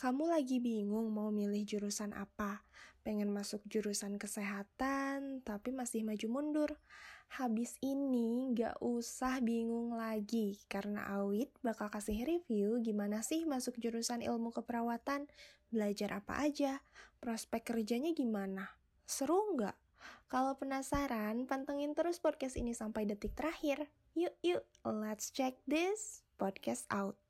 Kamu lagi bingung mau milih jurusan apa? Pengen masuk jurusan kesehatan, tapi masih maju mundur. Habis ini gak usah bingung lagi, karena Awit bakal kasih review gimana sih masuk jurusan ilmu keperawatan, belajar apa aja, prospek kerjanya gimana. Seru nggak? Kalau penasaran, pantengin terus podcast ini sampai detik terakhir. Yuk, yuk, let's check this podcast out.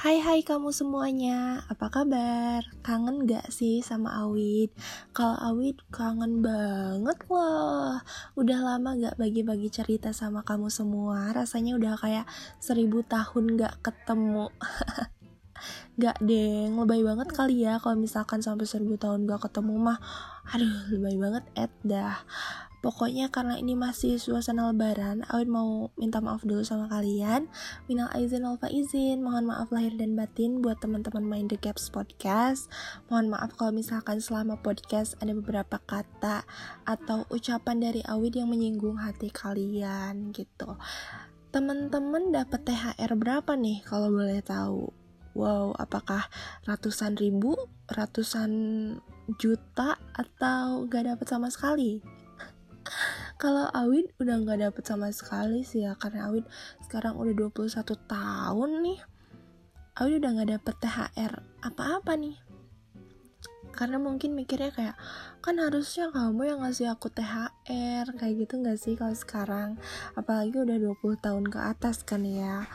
Hai hai kamu semuanya, apa kabar? Kangen gak sih sama Awid? Kalau Awid kangen banget loh Udah lama gak bagi-bagi cerita sama kamu semua. Rasanya udah kayak seribu tahun gak ketemu. Gak deh, lebay banget kali ya kalau misalkan sampai seribu tahun gak ketemu mah. Aduh, lebay banget Ed dah Pokoknya karena ini masih suasana lebaran, Awin mau minta maaf dulu sama kalian. Minal aizin wal faizin, mohon maaf lahir dan batin buat teman-teman main The Gaps Podcast. Mohon maaf kalau misalkan selama podcast ada beberapa kata atau ucapan dari Awin yang menyinggung hati kalian gitu. Teman-teman dapat THR berapa nih kalau boleh tahu? Wow, apakah ratusan ribu, ratusan juta, atau gak dapat sama sekali? Kalau Awin udah nggak dapet sama sekali sih ya karena Awin sekarang udah 21 tahun nih. Awin udah nggak dapet THR apa-apa nih. Karena mungkin mikirnya kayak kan harusnya kamu yang ngasih aku THR kayak gitu nggak sih kalau sekarang? Apalagi udah 20 tahun ke atas kan ya.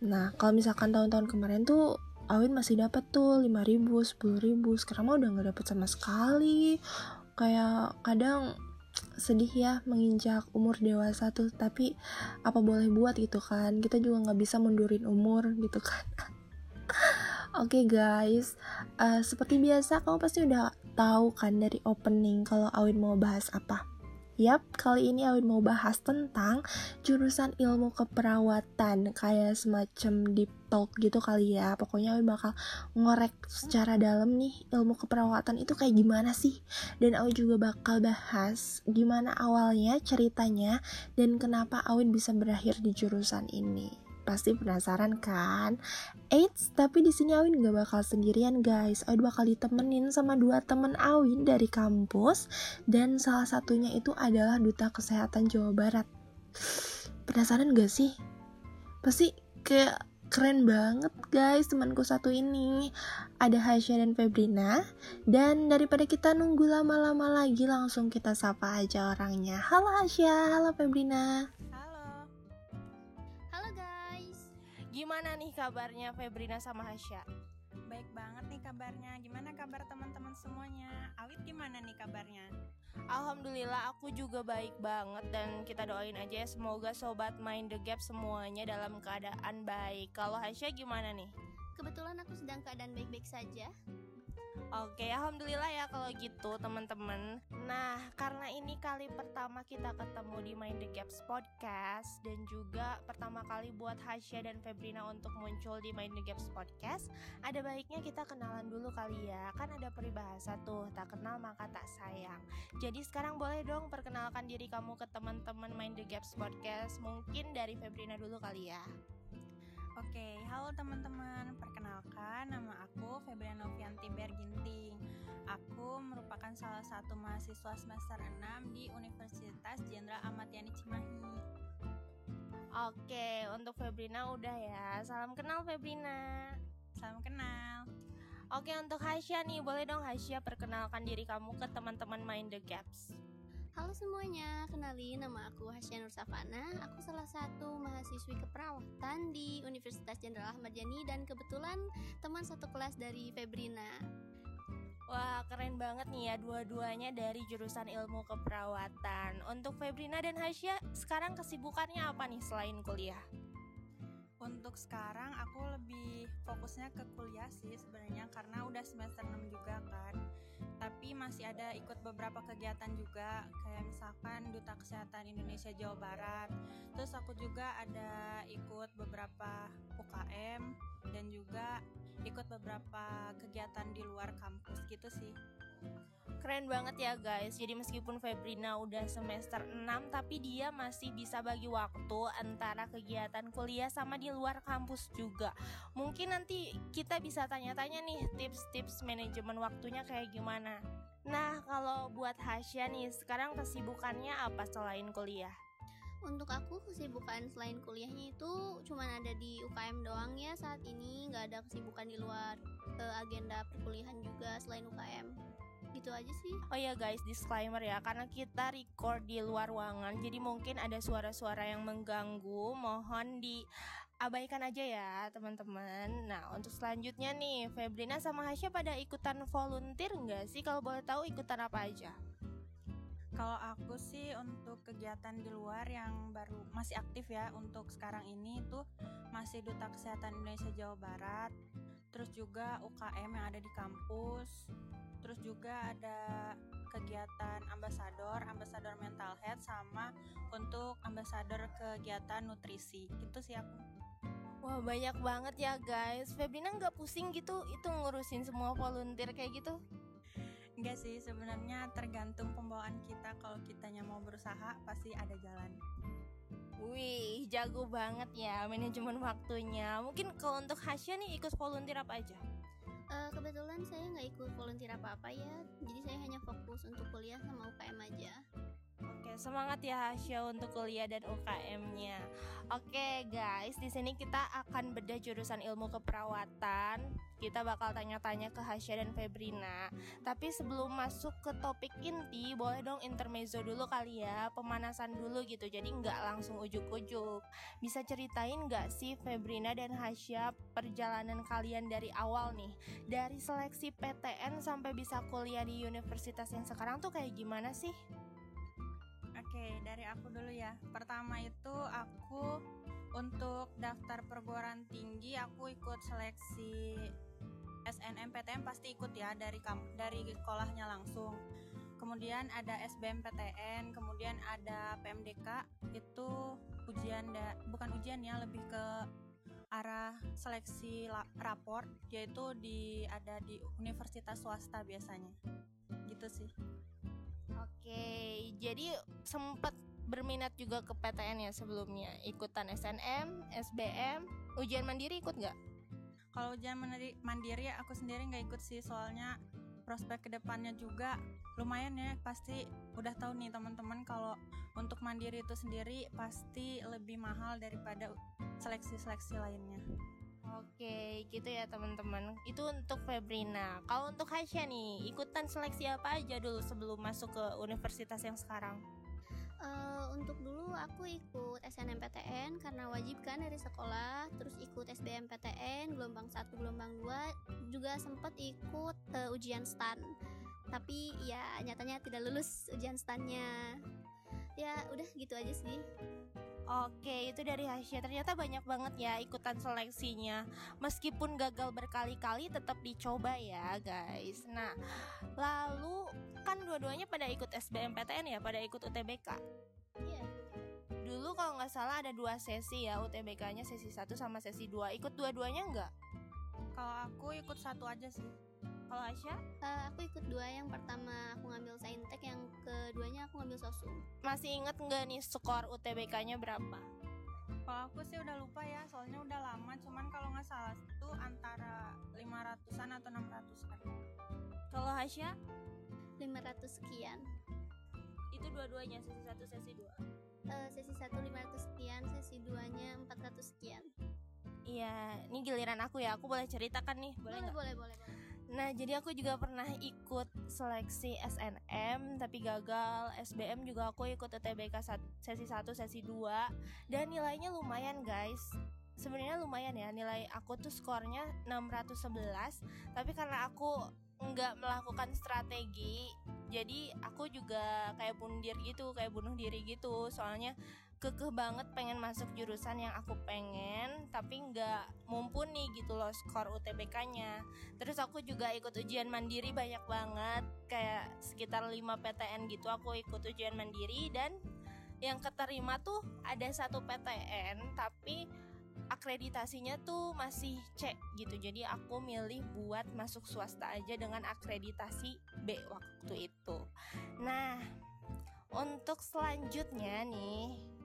Nah kalau misalkan tahun-tahun kemarin tuh Awin masih dapat tuh 5 ribu, 10 ribu. Sekarang mah udah nggak dapet sama sekali. Kayak kadang sedih ya menginjak umur dewasa tuh tapi apa boleh buat gitu kan? Kita juga nggak bisa mundurin umur gitu kan. Oke okay guys, uh, seperti biasa kamu pasti udah tahu kan dari opening kalau Awin mau bahas apa. Yap, kali ini Awin mau bahas tentang jurusan ilmu keperawatan Kayak semacam deep talk gitu kali ya. Pokoknya Awin bakal ngorek secara dalam nih ilmu keperawatan itu kayak gimana sih? Dan Awin juga bakal bahas gimana awalnya ceritanya Dan kenapa Awin bisa berakhir di jurusan ini Pasti penasaran kan? Eits, tapi di sini Awin gak bakal sendirian guys. Awin bakal ditemenin sama dua temen Awin dari kampus dan salah satunya itu adalah duta kesehatan Jawa Barat. Penasaran gak sih? Pasti kayak keren banget guys temanku satu ini ada Hasya dan Febrina dan daripada kita nunggu lama-lama lagi langsung kita sapa aja orangnya halo Hasya halo Febrina Gimana nih kabarnya Febrina sama Hasya? Baik banget nih kabarnya. Gimana kabar teman-teman semuanya? Awit gimana nih kabarnya? Alhamdulillah aku juga baik banget dan kita doain aja ya semoga sobat main The Gap semuanya dalam keadaan baik. Kalau Hasya gimana nih? Kebetulan aku sedang keadaan baik-baik saja. Oke, alhamdulillah ya kalau gitu teman-teman. Nah, karena ini kali pertama kita ketemu di Mind the Gaps podcast dan juga pertama kali buat Hasya dan Febrina untuk muncul di Mind the Gaps podcast, ada baiknya kita kenalan dulu kali ya. Kan ada peribahasa tuh, tak kenal maka tak sayang. Jadi sekarang boleh dong perkenalkan diri kamu ke teman-teman Mind the Gaps podcast. Mungkin dari Febrina dulu kali ya. Oke, halo teman-teman. Perkenalkan, nama aku Febriana Novianti Berginting. Aku merupakan salah satu mahasiswa semester 6 di Universitas Jenderal Ahmad Yani Cimahi. Oke, untuk Febrina udah ya. Salam kenal Febrina. Salam kenal. Oke, untuk Hasya nih, boleh dong Hasya perkenalkan diri kamu ke teman-teman Mind the Gaps. Halo semuanya, kenalin nama aku Hasya Nur Safana. Aku salah satu mahasiswi keperawatan di Universitas Jenderal Ahmad Yani dan kebetulan teman satu kelas dari Febrina. Wah, keren banget nih ya dua-duanya dari jurusan ilmu keperawatan. Untuk Febrina dan Hasya, sekarang kesibukannya apa nih selain kuliah? Untuk sekarang aku lebih fokusnya ke kuliah sih sebenarnya karena udah semester 6 juga kan. Tapi masih ada ikut beberapa kegiatan juga kayak misalkan Duta Kesehatan Indonesia Jawa Barat. Terus aku juga ada ikut beberapa UKM dan juga ikut beberapa kegiatan di luar kampus gitu sih. Keren banget ya guys. Jadi meskipun Febrina udah semester 6 Tapi dia masih bisa bagi waktu Antara kegiatan kuliah sama di luar kampus juga. Mungkin nanti kita bisa tanya-tanya nih Tips-tips manajemen waktunya kayak gimana. Nah kalau buat Hasya nih Sekarang kesibukannya apa selain kuliah? Untuk aku kesibukan selain kuliahnya itu cuman ada di UKM doang ya saat ini. Nggak ada kesibukan di luar uh, agenda perkuliahan juga selain UKM gitu aja sih Oh ya guys, disclaimer ya Karena kita record di luar ruangan Jadi mungkin ada suara-suara yang mengganggu Mohon diabaikan aja ya teman-teman Nah untuk selanjutnya nih Febrina sama Hasya pada ikutan volunteer nggak sih? Kalau boleh tahu ikutan apa aja? Kalau aku sih untuk kegiatan di luar yang baru masih aktif ya untuk sekarang ini itu masih Duta Kesehatan Indonesia Jawa Barat, terus juga UKM yang ada di kampus, terus juga ada kegiatan ambasador, ambasador mental health sama untuk ambasador kegiatan nutrisi. Itu sih aku. Wah banyak banget ya guys Febrina nggak pusing gitu itu ngurusin semua volunteer kayak gitu Enggak sih, sebenarnya tergantung pembawaan kita. Kalau kitanya mau berusaha, pasti ada jalan. Wih, jago banget ya manajemen waktunya. Mungkin kalau untuk Hasya nih ikut volunteer apa aja? Uh, kebetulan saya nggak ikut volunteer apa-apa ya, jadi saya hanya fokus untuk kuliah sama UKM aja. Oke, semangat ya Hasya untuk kuliah dan UKM-nya. Oke, guys, di sini kita akan bedah jurusan ilmu keperawatan. Kita bakal tanya-tanya ke Hasya dan Febrina. Tapi sebelum masuk ke topik inti, boleh dong intermezzo dulu kali ya, pemanasan dulu gitu. Jadi nggak langsung ujuk-ujuk. Bisa ceritain nggak sih Febrina dan Hasya perjalanan kalian dari awal nih, dari seleksi PTN sampai bisa kuliah di universitas yang sekarang tuh kayak gimana sih? Oke, dari aku dulu ya. Pertama itu aku untuk daftar perguruan tinggi aku ikut seleksi SNMPTN pasti ikut ya dari dari sekolahnya langsung. Kemudian ada SBMPTN, kemudian ada PMDK itu ujian da, bukan ujian ya lebih ke arah seleksi rapor yaitu di ada di universitas swasta biasanya. Gitu sih. Oke, jadi sempat berminat juga ke PTN ya sebelumnya ikutan SNM, SBM, ujian mandiri ikut nggak? Kalau ujian mandiri, mandiri aku sendiri nggak ikut sih soalnya prospek ke depannya juga lumayan ya pasti udah tahu nih teman-teman kalau untuk mandiri itu sendiri pasti lebih mahal daripada seleksi-seleksi lainnya. Oke, gitu ya teman-teman. Itu untuk Febrina. Kalau untuk Hasya nih, ikutan seleksi apa aja dulu sebelum masuk ke universitas yang sekarang? Uh, untuk dulu aku ikut SNMPTN karena wajib kan dari sekolah, terus ikut SBMPTN gelombang 1, gelombang 2, juga sempat ikut uh, ujian STAN. Tapi ya nyatanya tidak lulus ujian STANnya. Ya udah gitu aja sih Oke, itu dari Hasya. Ternyata banyak banget ya ikutan seleksinya. Meskipun gagal berkali-kali tetap dicoba ya, guys. Nah, lalu kan dua-duanya pada ikut SBMPTN ya, pada ikut UTBK. Iya. Dulu kalau nggak salah ada dua sesi ya, UTBK-nya sesi 1 sama sesi 2. Ikut dua-duanya nggak? Kalau aku ikut satu aja sih. Kalau Hasya? Eh, aku ikut dua yang pertama aku ngambil saintek yang keduanya aku ngambil sosum Masih inget nggak nih skor UTBK-nya berapa? Kalau aku sih udah lupa ya, soalnya udah lama. Cuman kalau nggak salah itu antara 500-an atau 600-an. Kalau Hasya? 500 sekian Itu dua-duanya, sesi 1, sesi 2. Eh, sesi 1 500 sekian sesi 2 nya 400 sekian Iya, ini giliran aku ya. Aku boleh ceritakan nih, boleh boleh boleh boleh, boleh. Nah, jadi aku juga pernah ikut seleksi SNM tapi gagal. SBM juga aku ikut UTBK sesi 1, sesi 2 dan nilainya lumayan, guys. Sebenarnya lumayan ya nilai aku tuh skornya 611 tapi karena aku nggak melakukan strategi jadi aku juga kayak bunuh diri gitu kayak bunuh diri gitu soalnya kekeh banget pengen masuk jurusan yang aku pengen tapi nggak mumpuni gitu loh skor UTBK-nya Terus aku juga ikut ujian mandiri banyak banget Kayak sekitar 5 PTN gitu aku ikut ujian mandiri. Dan yang keterima tuh ada satu PTN Tapi akreditasinya tuh masih C gitu. Jadi aku milih buat masuk swasta aja dengan akreditasi B waktu itu. Nah untuk selanjutnya nih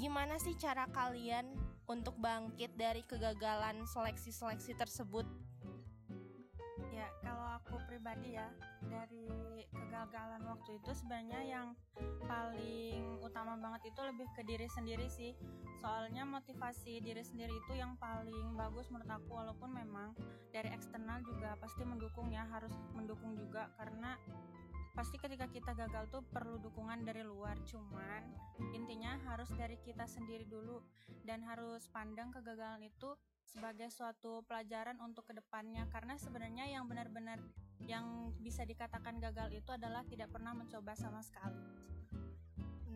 Gimana sih cara kalian untuk bangkit dari kegagalan seleksi-seleksi tersebut Ya, kalau aku pribadi ya, dari kegagalan waktu itu sebenarnya yang paling utama banget itu lebih ke diri sendiri sih. Soalnya motivasi diri sendiri itu yang paling bagus menurut aku walaupun memang dari eksternal juga pasti mendukung ya, harus mendukung juga karena pasti ketika kita gagal tuh perlu dukungan dari luar cuman intinya harus dari kita sendiri dulu dan harus pandang kegagalan itu sebagai suatu pelajaran untuk ke depannya. Karena sebenarnya yang benar-benar yang bisa dikatakan gagal itu adalah tidak pernah mencoba sama sekali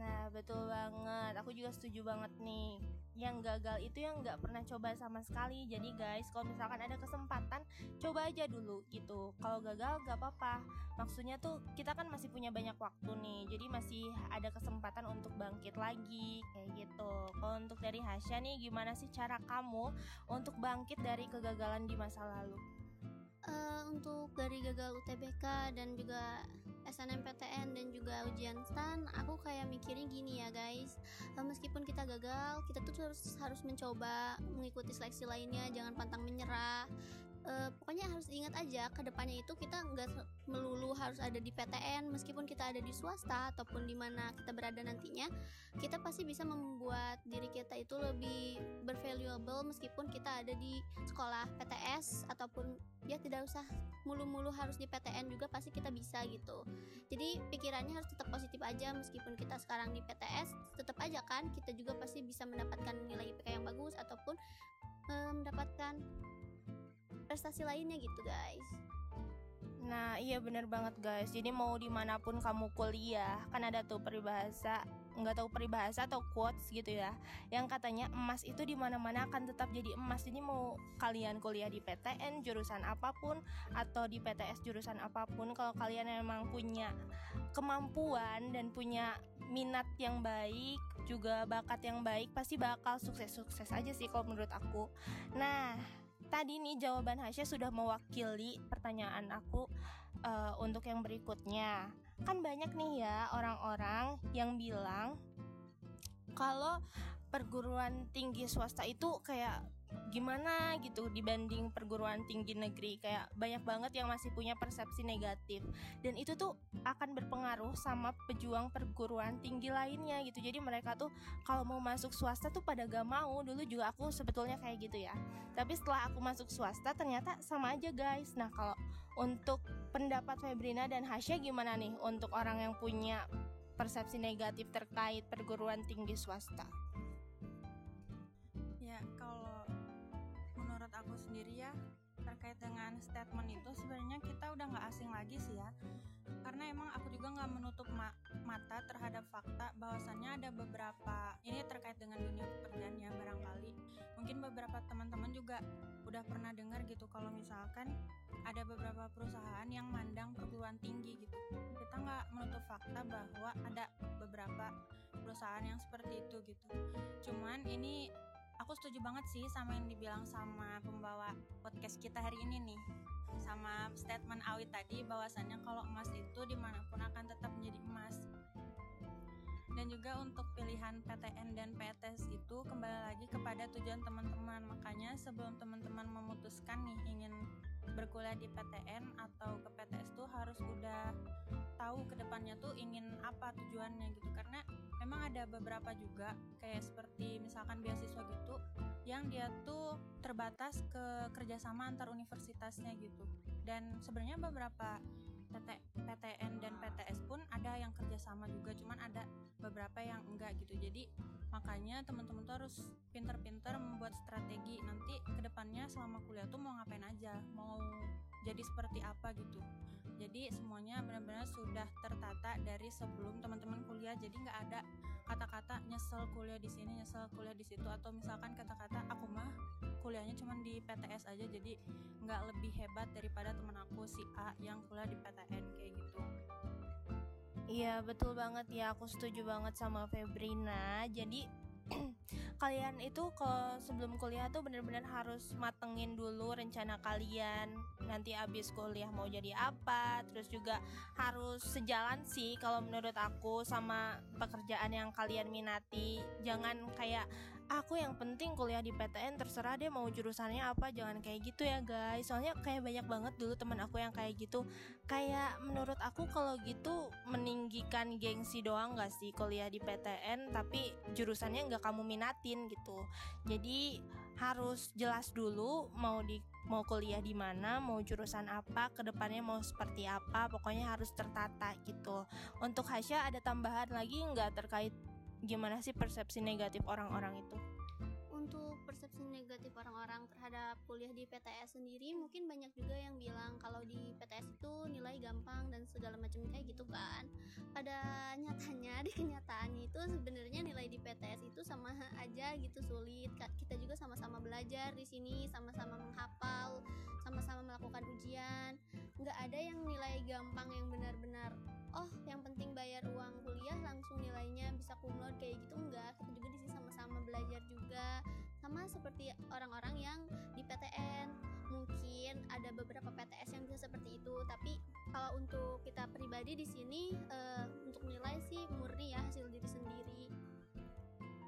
Nah betul banget. Aku juga setuju banget nih. Yang gagal itu yang nggak pernah coba sama sekali. Jadi guys kalau misalkan ada kesempatan Coba aja dulu gitu. Kalau gagal gak apa-apa. Maksudnya tuh kita kan masih punya banyak waktu nih. Jadi masih ada kesempatan untuk bangkit lagi Kayak gitu. Kalau untuk dari Hasya nih Gimana sih cara kamu Untuk bangkit dari kegagalan di masa lalu Eh, untuk dari gagal UTBK dan juga SNMPTN dan juga ujian STAN aku kayak mikirnya gini ya guys. Eh, meskipun kita gagal kita tuh harus harus mencoba mengikuti seleksi lainnya jangan pantang menyerah Eh, pokoknya harus ingat aja ke depannya itu kita nggak melulu harus ada di PTN meskipun kita ada di swasta ataupun di mana kita berada nantinya kita pasti bisa membuat diri kita itu lebih bervaluable meskipun kita ada di sekolah PTS ataupun ya tidak usah mulu-mulu harus di PTN juga pasti kita bisa gitu. Jadi pikirannya harus tetap positif aja meskipun kita sekarang di PTS tetap aja kan kita juga pasti bisa mendapatkan nilai IPK yang bagus ataupun eh, mendapatkan prestasi lainnya gitu guys. Nah iya bener banget guys. Jadi mau di mana pun kamu kuliah Kan ada tuh peribahasa nggak tahu peribahasa atau quotes gitu ya yang katanya emas itu di mana mana akan tetap jadi emas. Jadi mau kalian kuliah di PTN jurusan apa pun atau di PTS jurusan apa pun kalau kalian memang punya kemampuan dan punya minat yang baik juga bakat yang baik pasti bakal sukses-sukses aja sih kalau menurut aku. Nah tadi nih jawaban Hasya sudah mewakili pertanyaan aku eh, untuk yang berikutnya. Kan banyak nih ya orang-orang yang bilang kalau perguruan tinggi swasta itu kayak gimana gitu dibanding perguruan tinggi negeri. Kayak banyak banget yang masih punya persepsi negatif. Dan itu tuh akan berpengaruh sama pejuang perguruan tinggi lainnya gitu. Jadi mereka tuh kalau mau masuk swasta tuh pada gak mau. Dulu juga aku sebetulnya kayak gitu ya. Tapi setelah aku masuk swasta ternyata sama aja guys. Nah kalau untuk pendapat Febrina dan Hasya gimana nih untuk orang yang punya persepsi negatif terkait perguruan tinggi swasta terkait dengan statement itu sebenarnya kita udah nggak asing lagi sih ya. Karena emang aku juga nggak menutup ma- mata terhadap fakta bahwasannya ada beberapa ini terkait dengan dunia pekerjaan ya barangkali. Mungkin beberapa teman-teman juga udah pernah dengar gitu kalau misalkan ada beberapa perusahaan yang mandang perguruan tinggi gitu. Kita nggak menutup fakta bahwa ada beberapa perusahaan yang seperti itu gitu. Cuman ini aku setuju banget sih sama yang dibilang sama pembawa podcast kita hari ini nih. Sama statement Awit tadi bahwasannya kalau emas itu di mana pun akan tetap menjadi emas. Dan juga untuk pilihan PTN dan PTS itu kembali lagi kepada tujuan teman-teman. Makanya sebelum teman-teman memutuskan nih berkuliah di PTN atau ke PTS tuh harus udah tahu ke depannya tuh ingin apa tujuannya gitu. Karena memang ada beberapa juga kayak seperti misalkan beasiswa gitu yang dia tuh terbatas ke kerjasama antar universitasnya gitu. Dan sebenarnya beberapa PT, PTN dan PTS pun ada yang kerjasama juga cuman ada beberapa yang enggak gitu. Jadi makanya teman-teman tuh harus pinter-pinter membuat strategi. Nanti ke depannya selama kuliah tuh mau ngapain aja? Mau jadi seperti apa gitu. Jadi semuanya benar-benar sudah tertata dari sebelum teman-teman kuliah. Jadi nggak ada kata-kata nyesel kuliah di sini nyesel kuliah di situ. Atau misalkan kata-kata aku mah kuliahnya cuma di PTS aja jadi nggak lebih hebat daripada teman aku si A yang kuliah di PTN kayak gitu. Iya betul banget ya. Aku setuju banget sama Febrina. Jadi kalian itu ke sebelum kuliah tuh bener-bener harus matengin dulu rencana kalian. Nanti abis kuliah mau jadi apa terus juga harus sejalan sih kalau menurut aku sama pekerjaan yang kalian minati. Jangan kayak aku yang penting kuliah di PTN terserah deh mau jurusannya apa jangan kayak gitu ya guys. Soalnya kayak banyak banget dulu teman aku yang kayak gitu. Kayak menurut aku kalau gitu meninggikan gengsi doang gak sih kuliah di PTN tapi jurusannya nggak kamu minatin gitu. Jadi harus jelas dulu mau di mau kuliah di mana, mau jurusan apa, ke depannya mau seperti apa, pokoknya harus tertata gitu. Untuk Hasya ada tambahan lagi nggak terkait gimana sih persepsi negatif orang-orang itu? Untuk persepsi negatif orang-orang terhadap kuliah di PTS sendiri mungkin banyak juga yang bilang kalau di PTS itu nilai gampang dan segala macam kayak gitu kan. Pada nyatanya di kenyataannya itu sebenarnya nilai di PTS itu sama aja gitu sulit. Kita juga sama-sama belajar di sini, sama-sama menghafal, sama-sama melakukan ujian. Nggak ada yang nilai gampang yang benar-benar oh yang penting bayar uang kuliah langsung nilainya bisa kumlot kayak gitu enggak kita juga di sini sama-sama belajar juga sama seperti orang-orang yang di PTN mungkin ada beberapa PTS yang bisa seperti itu. Tapi kalau untuk kita pribadi di sini uh, untuk nilai sih murni ya hasil diri sendiri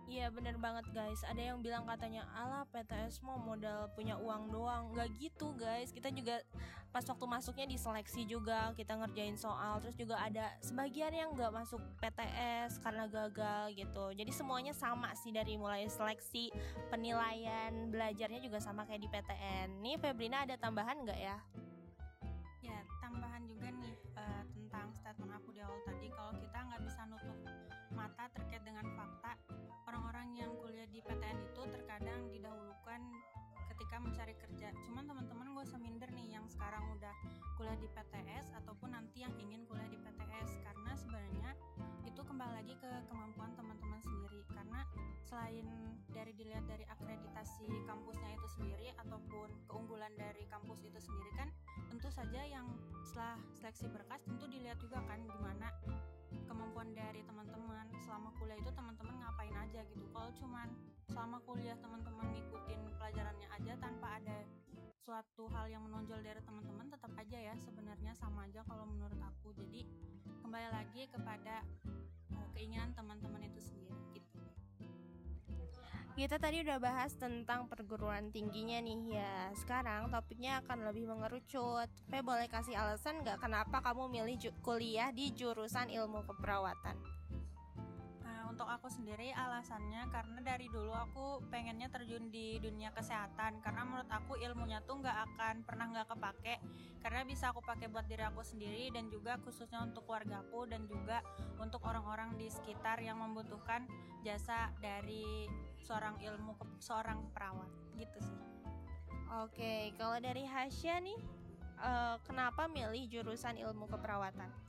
Iya bener banget guys. Ada yang bilang katanya Alah PTS mau modal punya uang doang. Gak gitu guys. Kita juga pas waktu masuknya diseleksi juga Kita ngerjain soal. Terus juga ada sebagian yang gak masuk PTS Karena gagal gitu. Jadi semuanya sama sih Dari mulai seleksi Penilaian Belajarnya juga sama kayak di PTN Nih Febrina ada tambahan gak ya? Ya tambahan juga nih uh, Tentang statement aku di awal tadi. Kalau kita nggak bisa nutup mata terkait dengan fakta orang-orang yang kuliah di PTN itu terkadang didahulukan ketika mencari kerja. Cuman teman-teman gue usah minder nih yang sekarang udah kuliah di PTS ataupun nanti yang ingin kuliah di PTS karena sebenarnya itu kembali lagi ke kemampuan teman-teman sendiri karena selain dari dilihat dari akreditasi kampusnya itu sendiri ataupun keunggulan dari kampus itu sendiri kan tentu saja yang setelah seleksi berkas tentu dilihat juga kan gimana kemampuan dari teman-teman selama kuliah itu teman-teman ngapain aja gitu. Kalau cuman selama kuliah teman-teman ngikutin pelajarannya aja tanpa ada suatu hal yang menonjol dari teman-teman tetap aja ya sebenarnya sama aja kalau menurut aku. Jadi kembali lagi kepada uh, keinginan teman-teman itu sendiri kita tadi udah bahas tentang perguruan tingginya nih ya Sekarang topiknya akan lebih mengerucut Pe boleh kasih alasan gak kenapa kamu milih kuliah di jurusan ilmu keperawatan? Untuk aku sendiri alasannya karena dari dulu aku pengennya terjun di dunia kesehatan karena menurut aku ilmunya tuh nggak akan pernah nggak kepake karena bisa aku pakai buat diri aku sendiri dan juga khususnya untuk keluargaku dan juga untuk orang-orang di sekitar yang membutuhkan jasa dari seorang ilmu seorang perawat gitu sih. Oke, kalau dari Hasya nih, uh, kenapa milih jurusan ilmu keperawatan?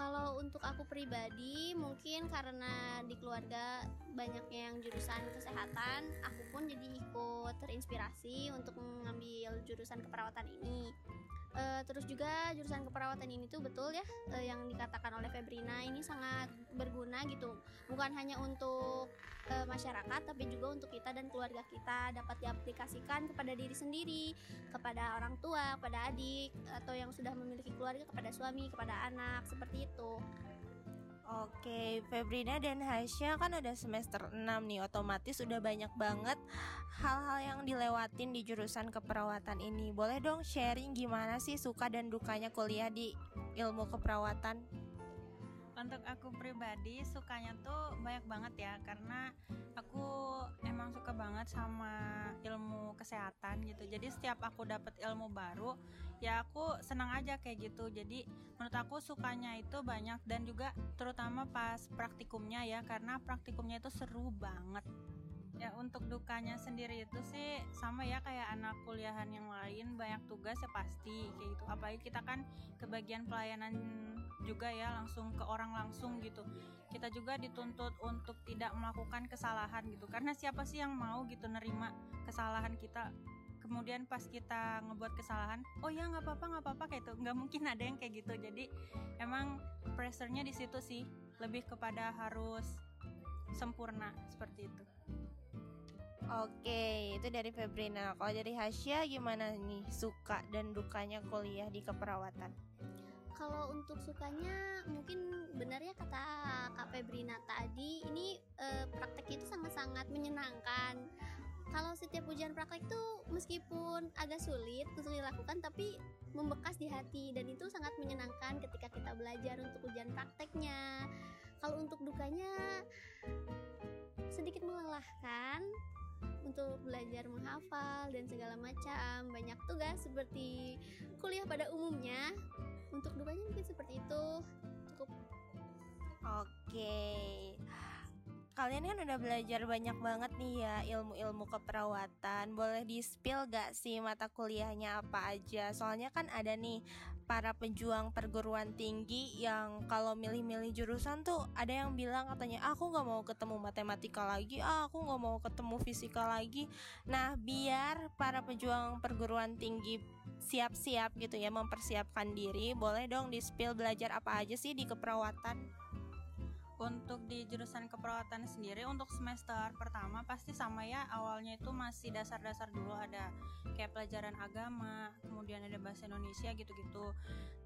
Kalau untuk aku pribadi mungkin karena di keluarga banyaknya yang jurusan kesehatan aku pun jadi ikut terinspirasi untuk mengambil jurusan keperawatan ini Uh, terus juga jurusan keperawatan ini tuh betul ya uh, yang dikatakan oleh Febrina ini sangat berguna gitu. Bukan hanya untuk uh, masyarakat tapi juga untuk kita dan keluarga kita. Dapat diaplikasikan kepada diri sendiri kepada orang tua kepada adik atau yang sudah memiliki keluarga kepada suami kepada anak seperti itu Oke, Febrina dan Hasya kan udah semester 6 nih Otomatis udah banyak banget hal-hal yang dilewatin di jurusan keperawatan ini Boleh dong sharing gimana sih suka dan dukanya kuliah di ilmu keperawatan? Untuk aku pribadi sukanya tuh banyak banget ya Karena aku emang suka banget sama ilmu kesehatan gitu. Jadi setiap aku dapat ilmu baru ya aku senang aja kayak gitu. Jadi menurut aku sukanya itu banyak dan juga terutama pas praktikumnya ya karena praktikumnya itu seru banget ya untuk dukanya sendiri itu sih sama ya kayak anak kuliahan yang lain banyak tugas ya pasti kayak gitu. Apalagi kita kan ke bagian pelayanan juga ya langsung ke orang langsung gitu. Kita juga dituntut untuk tidak melakukan kesalahan gitu. Karena siapa sih yang mau gitu nerima kesalahan kita? Kemudian pas kita ngebuat kesalahan oh ya nggak apa-apa nggak apa-apa kayak itu nggak mungkin ada yang kayak gitu. Jadi emang pressure-nya di situ sih. Lebih kepada harus sempurna seperti itu Oke, itu dari Febrina. Kalau dari Hasya gimana nih suka dan dukanya kuliah di keperawatan? Kalau untuk sukanya mungkin benar ya kata Kak Febrina tadi, ini eh, praktek itu sangat-sangat menyenangkan kalau setiap ujian praktek itu meskipun agak sulit untuk dilakukan tapi membekas di hati dan itu sangat menyenangkan ketika kita belajar untuk ujian prakteknya kalau untuk dukanya sedikit melelahkan untuk belajar menghafal dan segala macam. Banyak tugas seperti kuliah pada umumnya. Untuk dukanya mungkin seperti itu. Cukup. Oke kalian kan udah belajar banyak banget nih ya ilmu-ilmu keperawatan. Boleh di-spill gak sih mata kuliahnya apa aja? Soalnya kan ada nih para pejuang perguruan tinggi yang kalau milih-milih jurusan tuh ada yang bilang katanya aku nggak mau ketemu matematika lagi, ah, aku nggak mau ketemu fisika lagi. Nah biar para pejuang perguruan tinggi siap-siap gitu ya mempersiapkan diri, boleh dong di-spill belajar apa aja sih di keperawatan? Untuk di jurusan keperawatan sendiri untuk semester pertama pasti sama ya. Awalnya itu masih dasar-dasar dulu ada kayak pelajaran agama kemudian ada bahasa Indonesia gitu-gitu.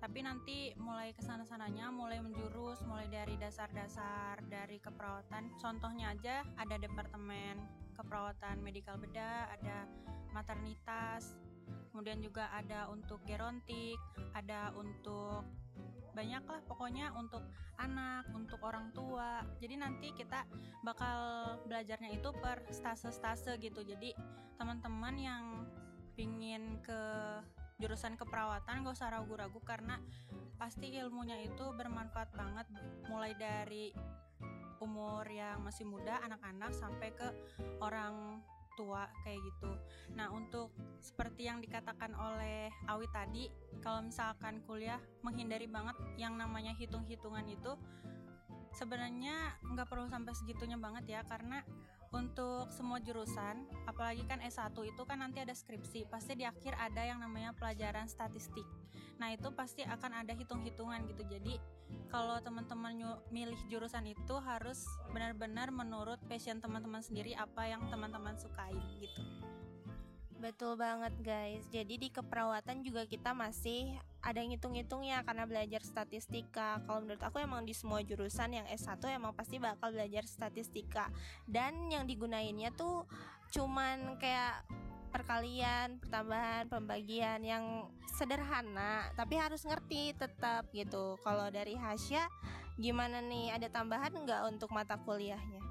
Tapi nanti mulai ke sana sananya mulai menjurus mulai dari dasar-dasar dari keperawatan. Contohnya aja ada departemen keperawatan medikal bedah ada maternitas kemudian juga ada untuk gerontik ada untuk banyak lah pokoknya untuk anak, untuk orang tua. Jadi nanti kita bakal belajarnya itu per stase-stase gitu. Jadi teman-teman yang pingin ke jurusan keperawatan gak usah ragu-ragu karena pasti ilmunya itu bermanfaat banget mulai dari umur yang masih muda anak-anak sampai ke orang tua kayak gitu. Nah, untuk seperti yang dikatakan oleh Awi tadi, kalau misalkan kuliah menghindari banget yang namanya hitung-hitungan itu sebenarnya nggak perlu sampai segitunya banget ya karena untuk semua jurusan, apalagi kan S1 itu kan nanti ada skripsi, pasti di akhir ada yang namanya pelajaran statistik. Nah, itu pasti akan ada hitung-hitungan gitu. Jadi, kalau teman-teman milih jurusan itu harus benar-benar menurut passion teman-teman sendiri apa yang teman-teman sukai gitu. Betul banget guys. Jadi di keperawatan juga kita masih ada ngitung-ngitungnya karena belajar statistika. Kalau menurut aku emang di semua jurusan yang S1 emang pasti bakal belajar statistika. Dan yang digunainnya tuh cuman kayak perkalian, pertambahan, pembagian yang sederhana, tapi harus ngerti tetap gitu. Kalau dari Hasya, gimana nih? Ada tambahan nggak untuk mata kuliahnya?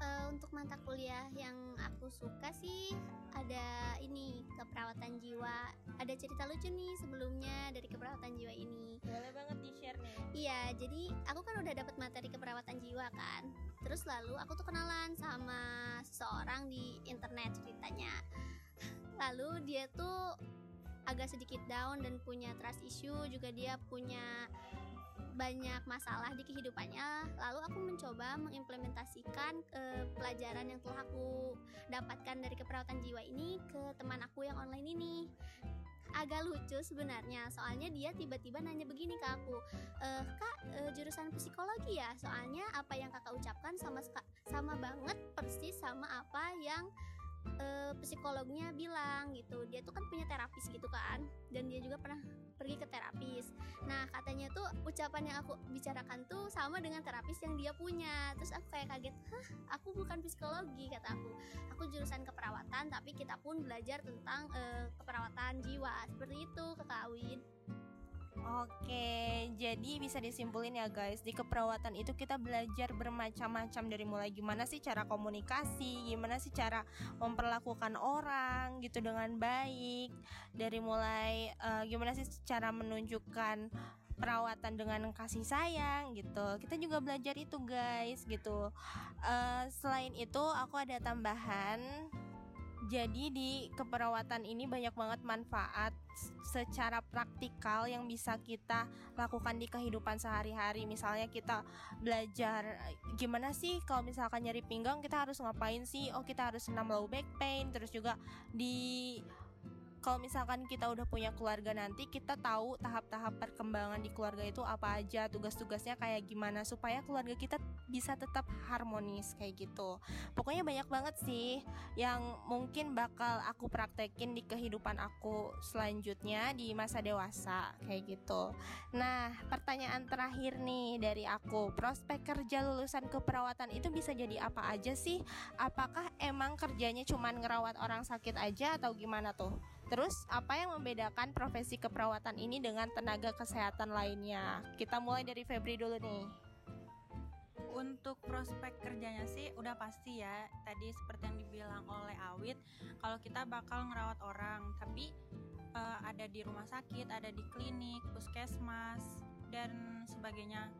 Uh, untuk mata kuliah yang aku suka sih ada ini keperawatan jiwa ada cerita lucu nih sebelumnya dari keperawatan jiwa ini boleh banget di share nih iya jadi aku kan udah dapat materi keperawatan jiwa kan terus lalu aku tuh kenalan sama seseorang di internet ceritanya lalu dia tuh agak sedikit down dan punya trust issue juga dia punya banyak masalah di kehidupannya. Lalu aku mencoba mengimplementasikan uh, pelajaran yang telah aku dapatkan dari keperawatan jiwa ini ke teman aku yang online ini. Agak lucu sebenarnya soalnya dia tiba-tiba nanya begini ke aku e, kak e, jurusan psikologi ya? Soalnya apa yang kakak ucapkan sama sama banget persis sama apa yang uh, psikolognya bilang gitu dia tuh kan punya terapis gitu kan dan dia juga pernah pergi ke terapis. Nah katanya tuh ucapan yang aku bicarakan tuh sama dengan terapis yang dia punya. Terus aku kayak kaget hah aku bukan psikologi kata aku. Aku jurusan keperawatan tapi kita pun belajar tentang uh, keperawatan jiwa. Seperti itu kakak Awin Oke, jadi bisa disimpulin ya guys, di keperawatan itu kita belajar bermacam-macam dari mulai gimana sih cara komunikasi, gimana sih cara memperlakukan orang gitu dengan baik, dari mulai uh, gimana sih cara menunjukkan perawatan dengan kasih sayang gitu. Kita juga belajar itu guys gitu. Uh, selain itu aku ada tambahan jadi di keperawatan ini banyak banget manfaat secara praktikal yang bisa kita lakukan di kehidupan sehari-hari. Misalnya kita belajar gimana sih kalau misalkan nyari pinggang kita harus ngapain sih? Oh, kita harus senam low back pain, terus juga di kalau misalkan kita udah punya keluarga nanti kita tahu tahap-tahap perkembangan di keluarga itu apa aja tugas-tugasnya kayak gimana supaya keluarga kita bisa tetap harmonis kayak gitu. Pokoknya banyak banget sih yang mungkin bakal aku praktekin di kehidupan aku selanjutnya di masa dewasa kayak gitu. Nah pertanyaan terakhir nih dari aku. Prospek kerja lulusan keperawatan itu bisa jadi apa aja sih? Apakah emang kerjanya cuman ngerawat orang sakit aja atau gimana tuh Terus apa yang membedakan profesi keperawatan ini dengan tenaga kesehatan lainnya? Kita mulai dari Febri dulu nih. Untuk prospek kerjanya sih udah pasti ya. Tadi seperti yang dibilang oleh Awit, kalau kita bakal ngerawat orang, tapi uh, ada di rumah sakit, ada di klinik, puskesmas dan sebagainya.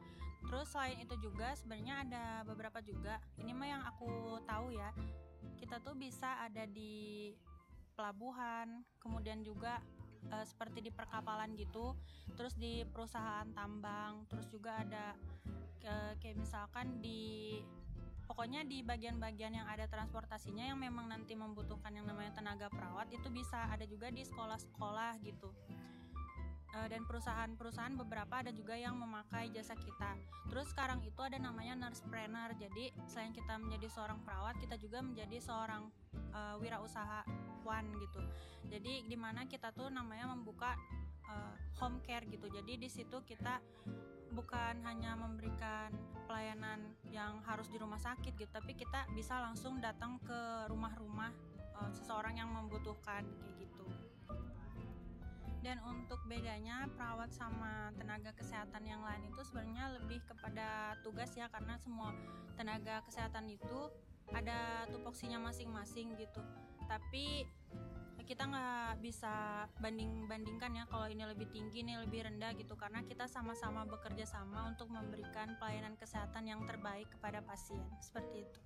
Terus selain itu juga sebenarnya ada beberapa juga. Ini mah yang aku tahu ya. Kita tuh bisa ada di pelabuhan, kemudian juga uh, seperti di perkapalan gitu, terus di perusahaan tambang, terus juga ada uh, kayak misalkan di pokoknya di bagian-bagian yang ada transportasinya yang memang nanti membutuhkan yang namanya tenaga perawat itu bisa ada juga di sekolah-sekolah gitu uh, dan perusahaan-perusahaan beberapa ada juga yang memakai jasa kita. Terus sekarang itu ada namanya nurse trainer. Jadi selain kita menjadi seorang perawat, kita juga menjadi seorang uh, wirausahawan gitu. Jadi di mana kita tuh namanya membuka uh, home care gitu. Jadi di situ kita bukan hanya memberikan pelayanan yang harus di rumah sakit gitu, tapi kita bisa langsung datang ke rumah-rumah uh, seseorang yang membutuhkan kayak gitu dan untuk bedanya perawat sama tenaga kesehatan yang lain itu sebenarnya lebih kepada tugas ya karena semua tenaga kesehatan itu ada tupoksinya masing-masing gitu tapi kita nggak bisa banding bandingkan ya kalau ini lebih tinggi ini lebih rendah gitu karena kita sama-sama bekerja sama untuk memberikan pelayanan kesehatan yang terbaik kepada pasien seperti itu.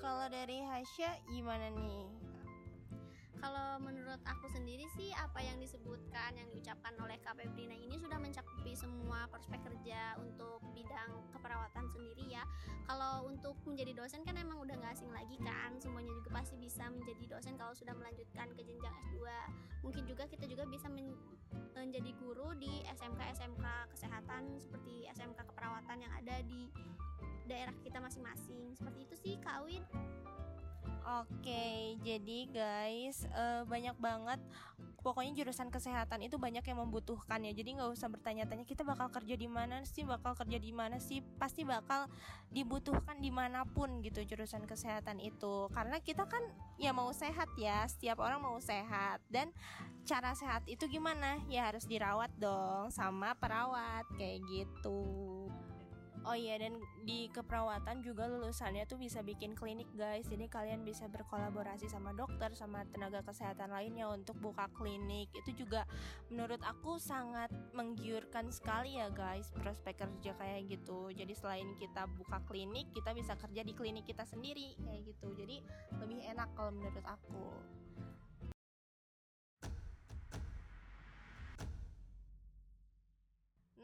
Kalau dari Hasya gimana nih? Kalau menurut aku sendiri sih apa yang disebutkan yang diucapkan oleh Kak Febrina ini sudah mencakupi semua prospek kerja untuk bidang keperawatan sendiri ya. Kalau untuk menjadi dosen kan emang udah gak asing lagi kan semuanya juga pasti bisa menjadi dosen kalau sudah melanjutkan ke jenjang S2 mungkin juga kita juga bisa men menjadi guru di SMK-SMK kesehatan seperti SMK keperawatan yang ada di daerah kita masing-masing. Seperti itu sih Kak Oke, jadi guys uh, banyak banget pokoknya jurusan kesehatan itu banyak yang membutuhkan ya. Jadi nggak usah bertanya-tanya kita bakal kerja di mana sih, bakal kerja di mana sih, pasti bakal dibutuhkan di mana pun gitu jurusan kesehatan itu. Karena kita kan ya mau sehat ya, setiap orang mau sehat dan cara sehat itu gimana? Ya harus dirawat dong sama perawat kayak gitu. Oh iya dan di keperawatan juga lulusannya tuh bisa bikin klinik guys. Jadi kalian bisa berkolaborasi sama dokter sama tenaga kesehatan lainnya untuk buka klinik. Itu juga menurut aku sangat menggiurkan sekali ya guys prospek kerja kayak gitu. Jadi selain kita buka klinik kita bisa kerja di klinik kita sendiri kayak gitu. Jadi lebih enak kalau menurut aku.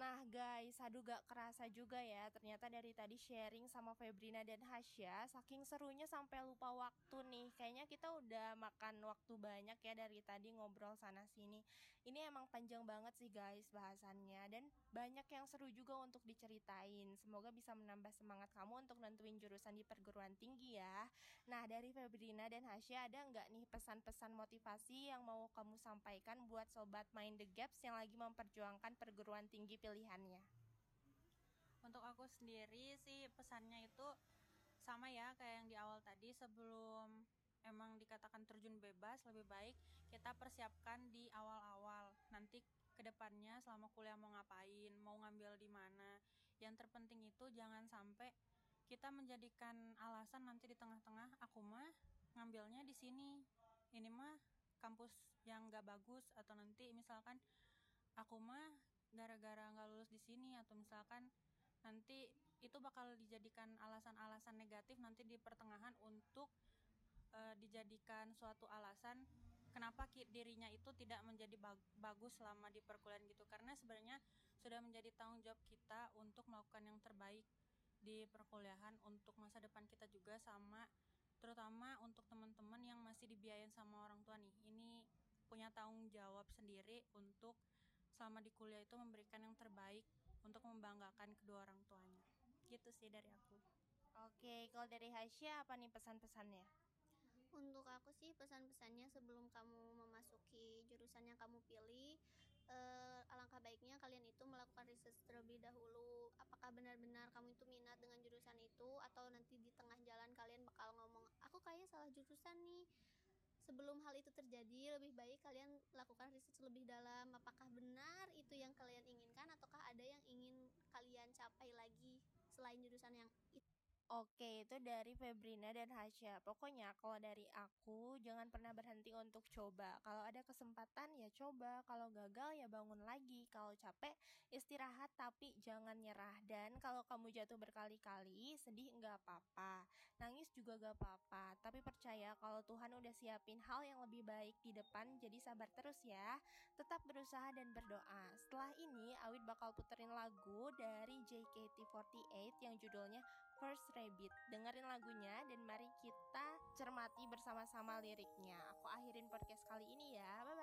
Nah guys, aduh gak kerasa juga ya. Ternyata dari tadi sharing sama Febrina dan Hasya Saking serunya sampai lupa waktu nih. Kayaknya kita udah makan waktu banyak ya dari tadi ngobrol sana sini. Ini emang panjang banget sih guys bahasannya. Dan banyak yang seru juga untuk diceritain. Semoga bisa menambah semangat kamu untuk nentuin jurusan di perguruan tinggi ya. Nah dari Febrina dan Hasya ada nggak nih pesan-pesan motivasi yang mau kamu sampaikan buat sobat Mind the Gaps yang lagi memperjuangkan perguruan tinggi pilihannya? Untuk aku sendiri sih pesannya itu sama ya kayak yang di awal tadi sebelum emang dikatakan terjun bebas lebih baik kita persiapkan di awal-awal. Nanti ke depannya selama kuliah mau ngapain mau ngambil di mana. Yang terpenting itu jangan sampai kita menjadikan alasan nanti di tengah-tengah aku mah ngambilnya di sini ini mah kampus yang gak bagus. Atau nanti misalkan aku mah gara-gara nggak lulus di sini atau misalkan nanti itu bakal dijadikan alasan-alasan negatif nanti di pertengahan untuk uh, dijadikan suatu alasan kenapa dirinya itu tidak menjadi bagus selama di perkuliahan gitu. Karena sebenarnya sudah menjadi tanggung jawab kita untuk melakukan yang terbaik di perkuliahan untuk masa depan kita juga sama terutama untuk teman-teman yang masih dibiayain sama orang tua nih. Ini punya tanggung jawab sendiri untuk selama di kuliah itu memberikan yang terbaik untuk membanggakan kedua orang tuanya. Gitu sih dari aku. Oke kalau dari Hasya apa nih pesan-pesannya? Untuk aku sih pesan-pesannya sebelum kamu memasuki jurusan yang kamu pilih eh, alangkah baiknya kalian itu melakukan riset terlebih dahulu. Apakah benar-benar kamu itu minat dengan jurusan itu atau nanti di tengah jalan kalian bakal ngomong aku kayaknya salah jurusan nih sebelum hal itu terjadi lebih baik kalian lakukan riset lebih dalam apakah benar itu yang kalian inginkan ataukah ada yang ingin kalian capai lagi selain jurusan yang itu Oke, itu dari Febrina dan Hasya. Pokoknya kalau dari aku jangan pernah berhenti untuk coba. Kalau ada kesempatan ya coba, kalau gagal ya bangun lagi. Kalau capek istirahat tapi. Dan kalau kamu jatuh berkali-kali, sedih nggak apa-apa. Nangis juga nggak apa-apa. Tapi percaya kalau Tuhan udah siapin hal yang lebih baik di depan, jadi sabar terus ya. Tetap berusaha dan berdoa. Setelah ini, Awit bakal puterin lagu dari JKT48 yang judulnya First Rabbit. Dengerin lagunya dan mari kita cermati bersama-sama liriknya. Aku akhirin podcast kali ini ya. Bye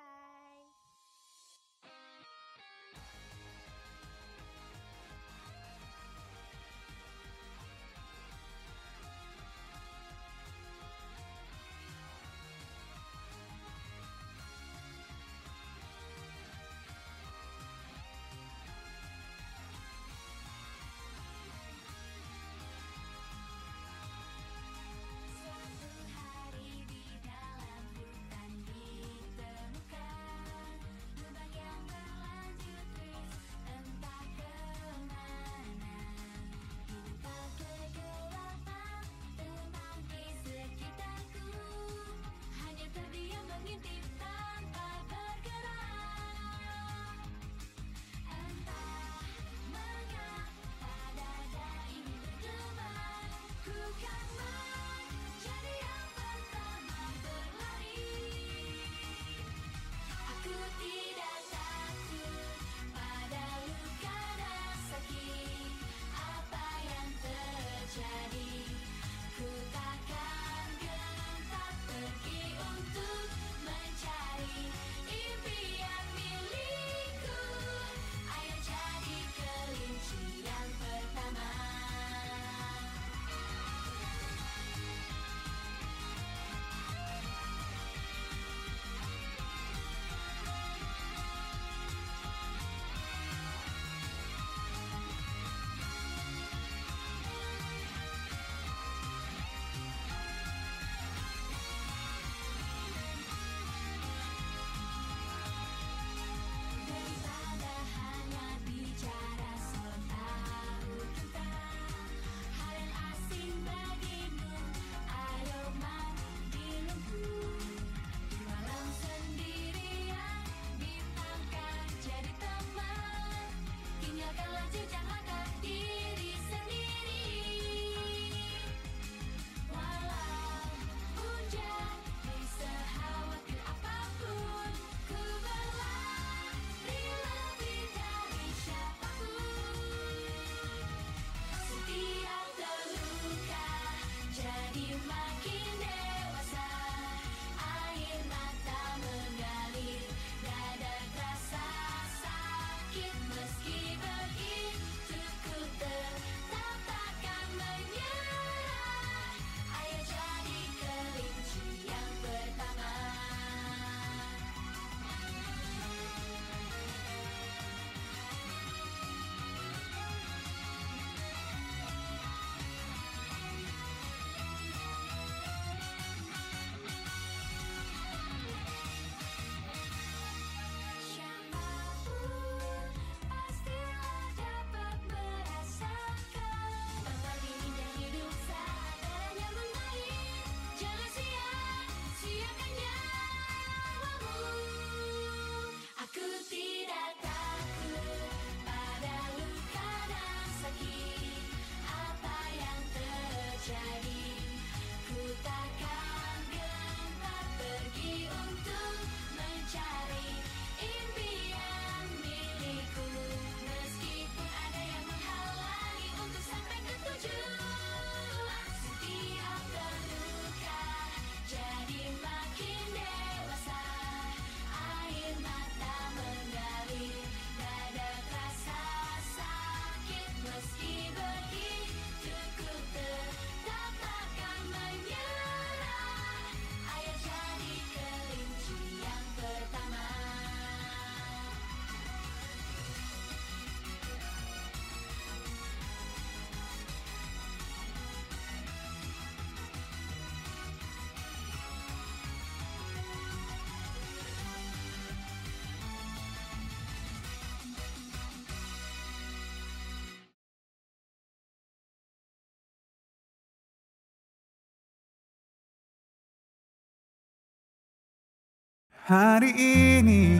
Hari ini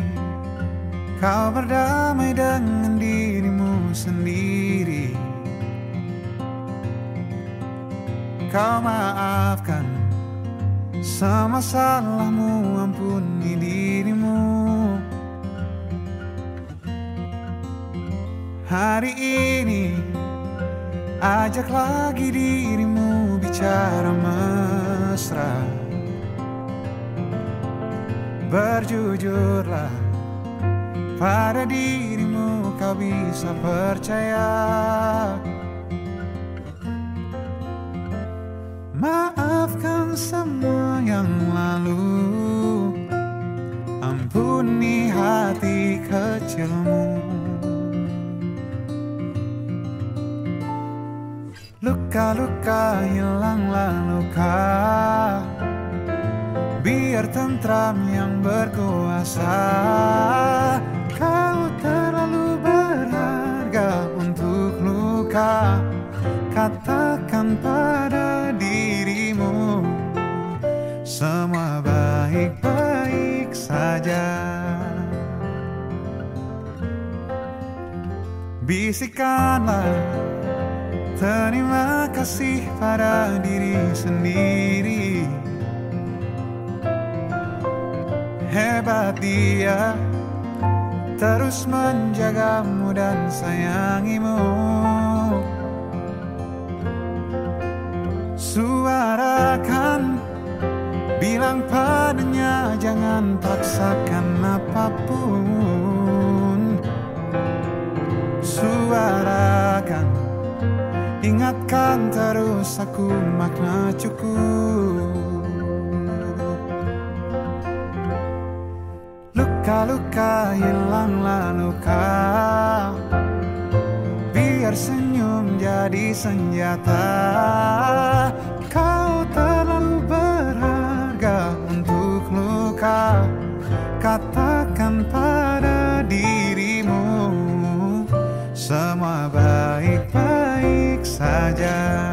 kau berdamai dengan dirimu sendiri. Kau maafkan semua salahmu ampuni dirimu. Hari ini ajak lagi dirimu bicara mesra Berjujurlah pada dirimu kau bisa percaya. Maafkan semua yang lalu. Ampuni hati kecilmu. Luka-luka hilanglah luka Biar tentram yang berkuasa. Kau terlalu berharga untuk luka. Katakan pada dirimu Semua baik-baik saja. Bisikanlah Terima kasih pada diri sendiri Hebat dia. Terus menjagamu dan sayangimu. Suarakan Bilang padanya jangan paksakan apa pun. Suarakan Ingatkan terus aku makna cukup Luka-luka hilanglah luka Biar senyum jadi senjata. Kau terlalu berharga untuk luka Katakan pada dirimu. Semua baik-baik saja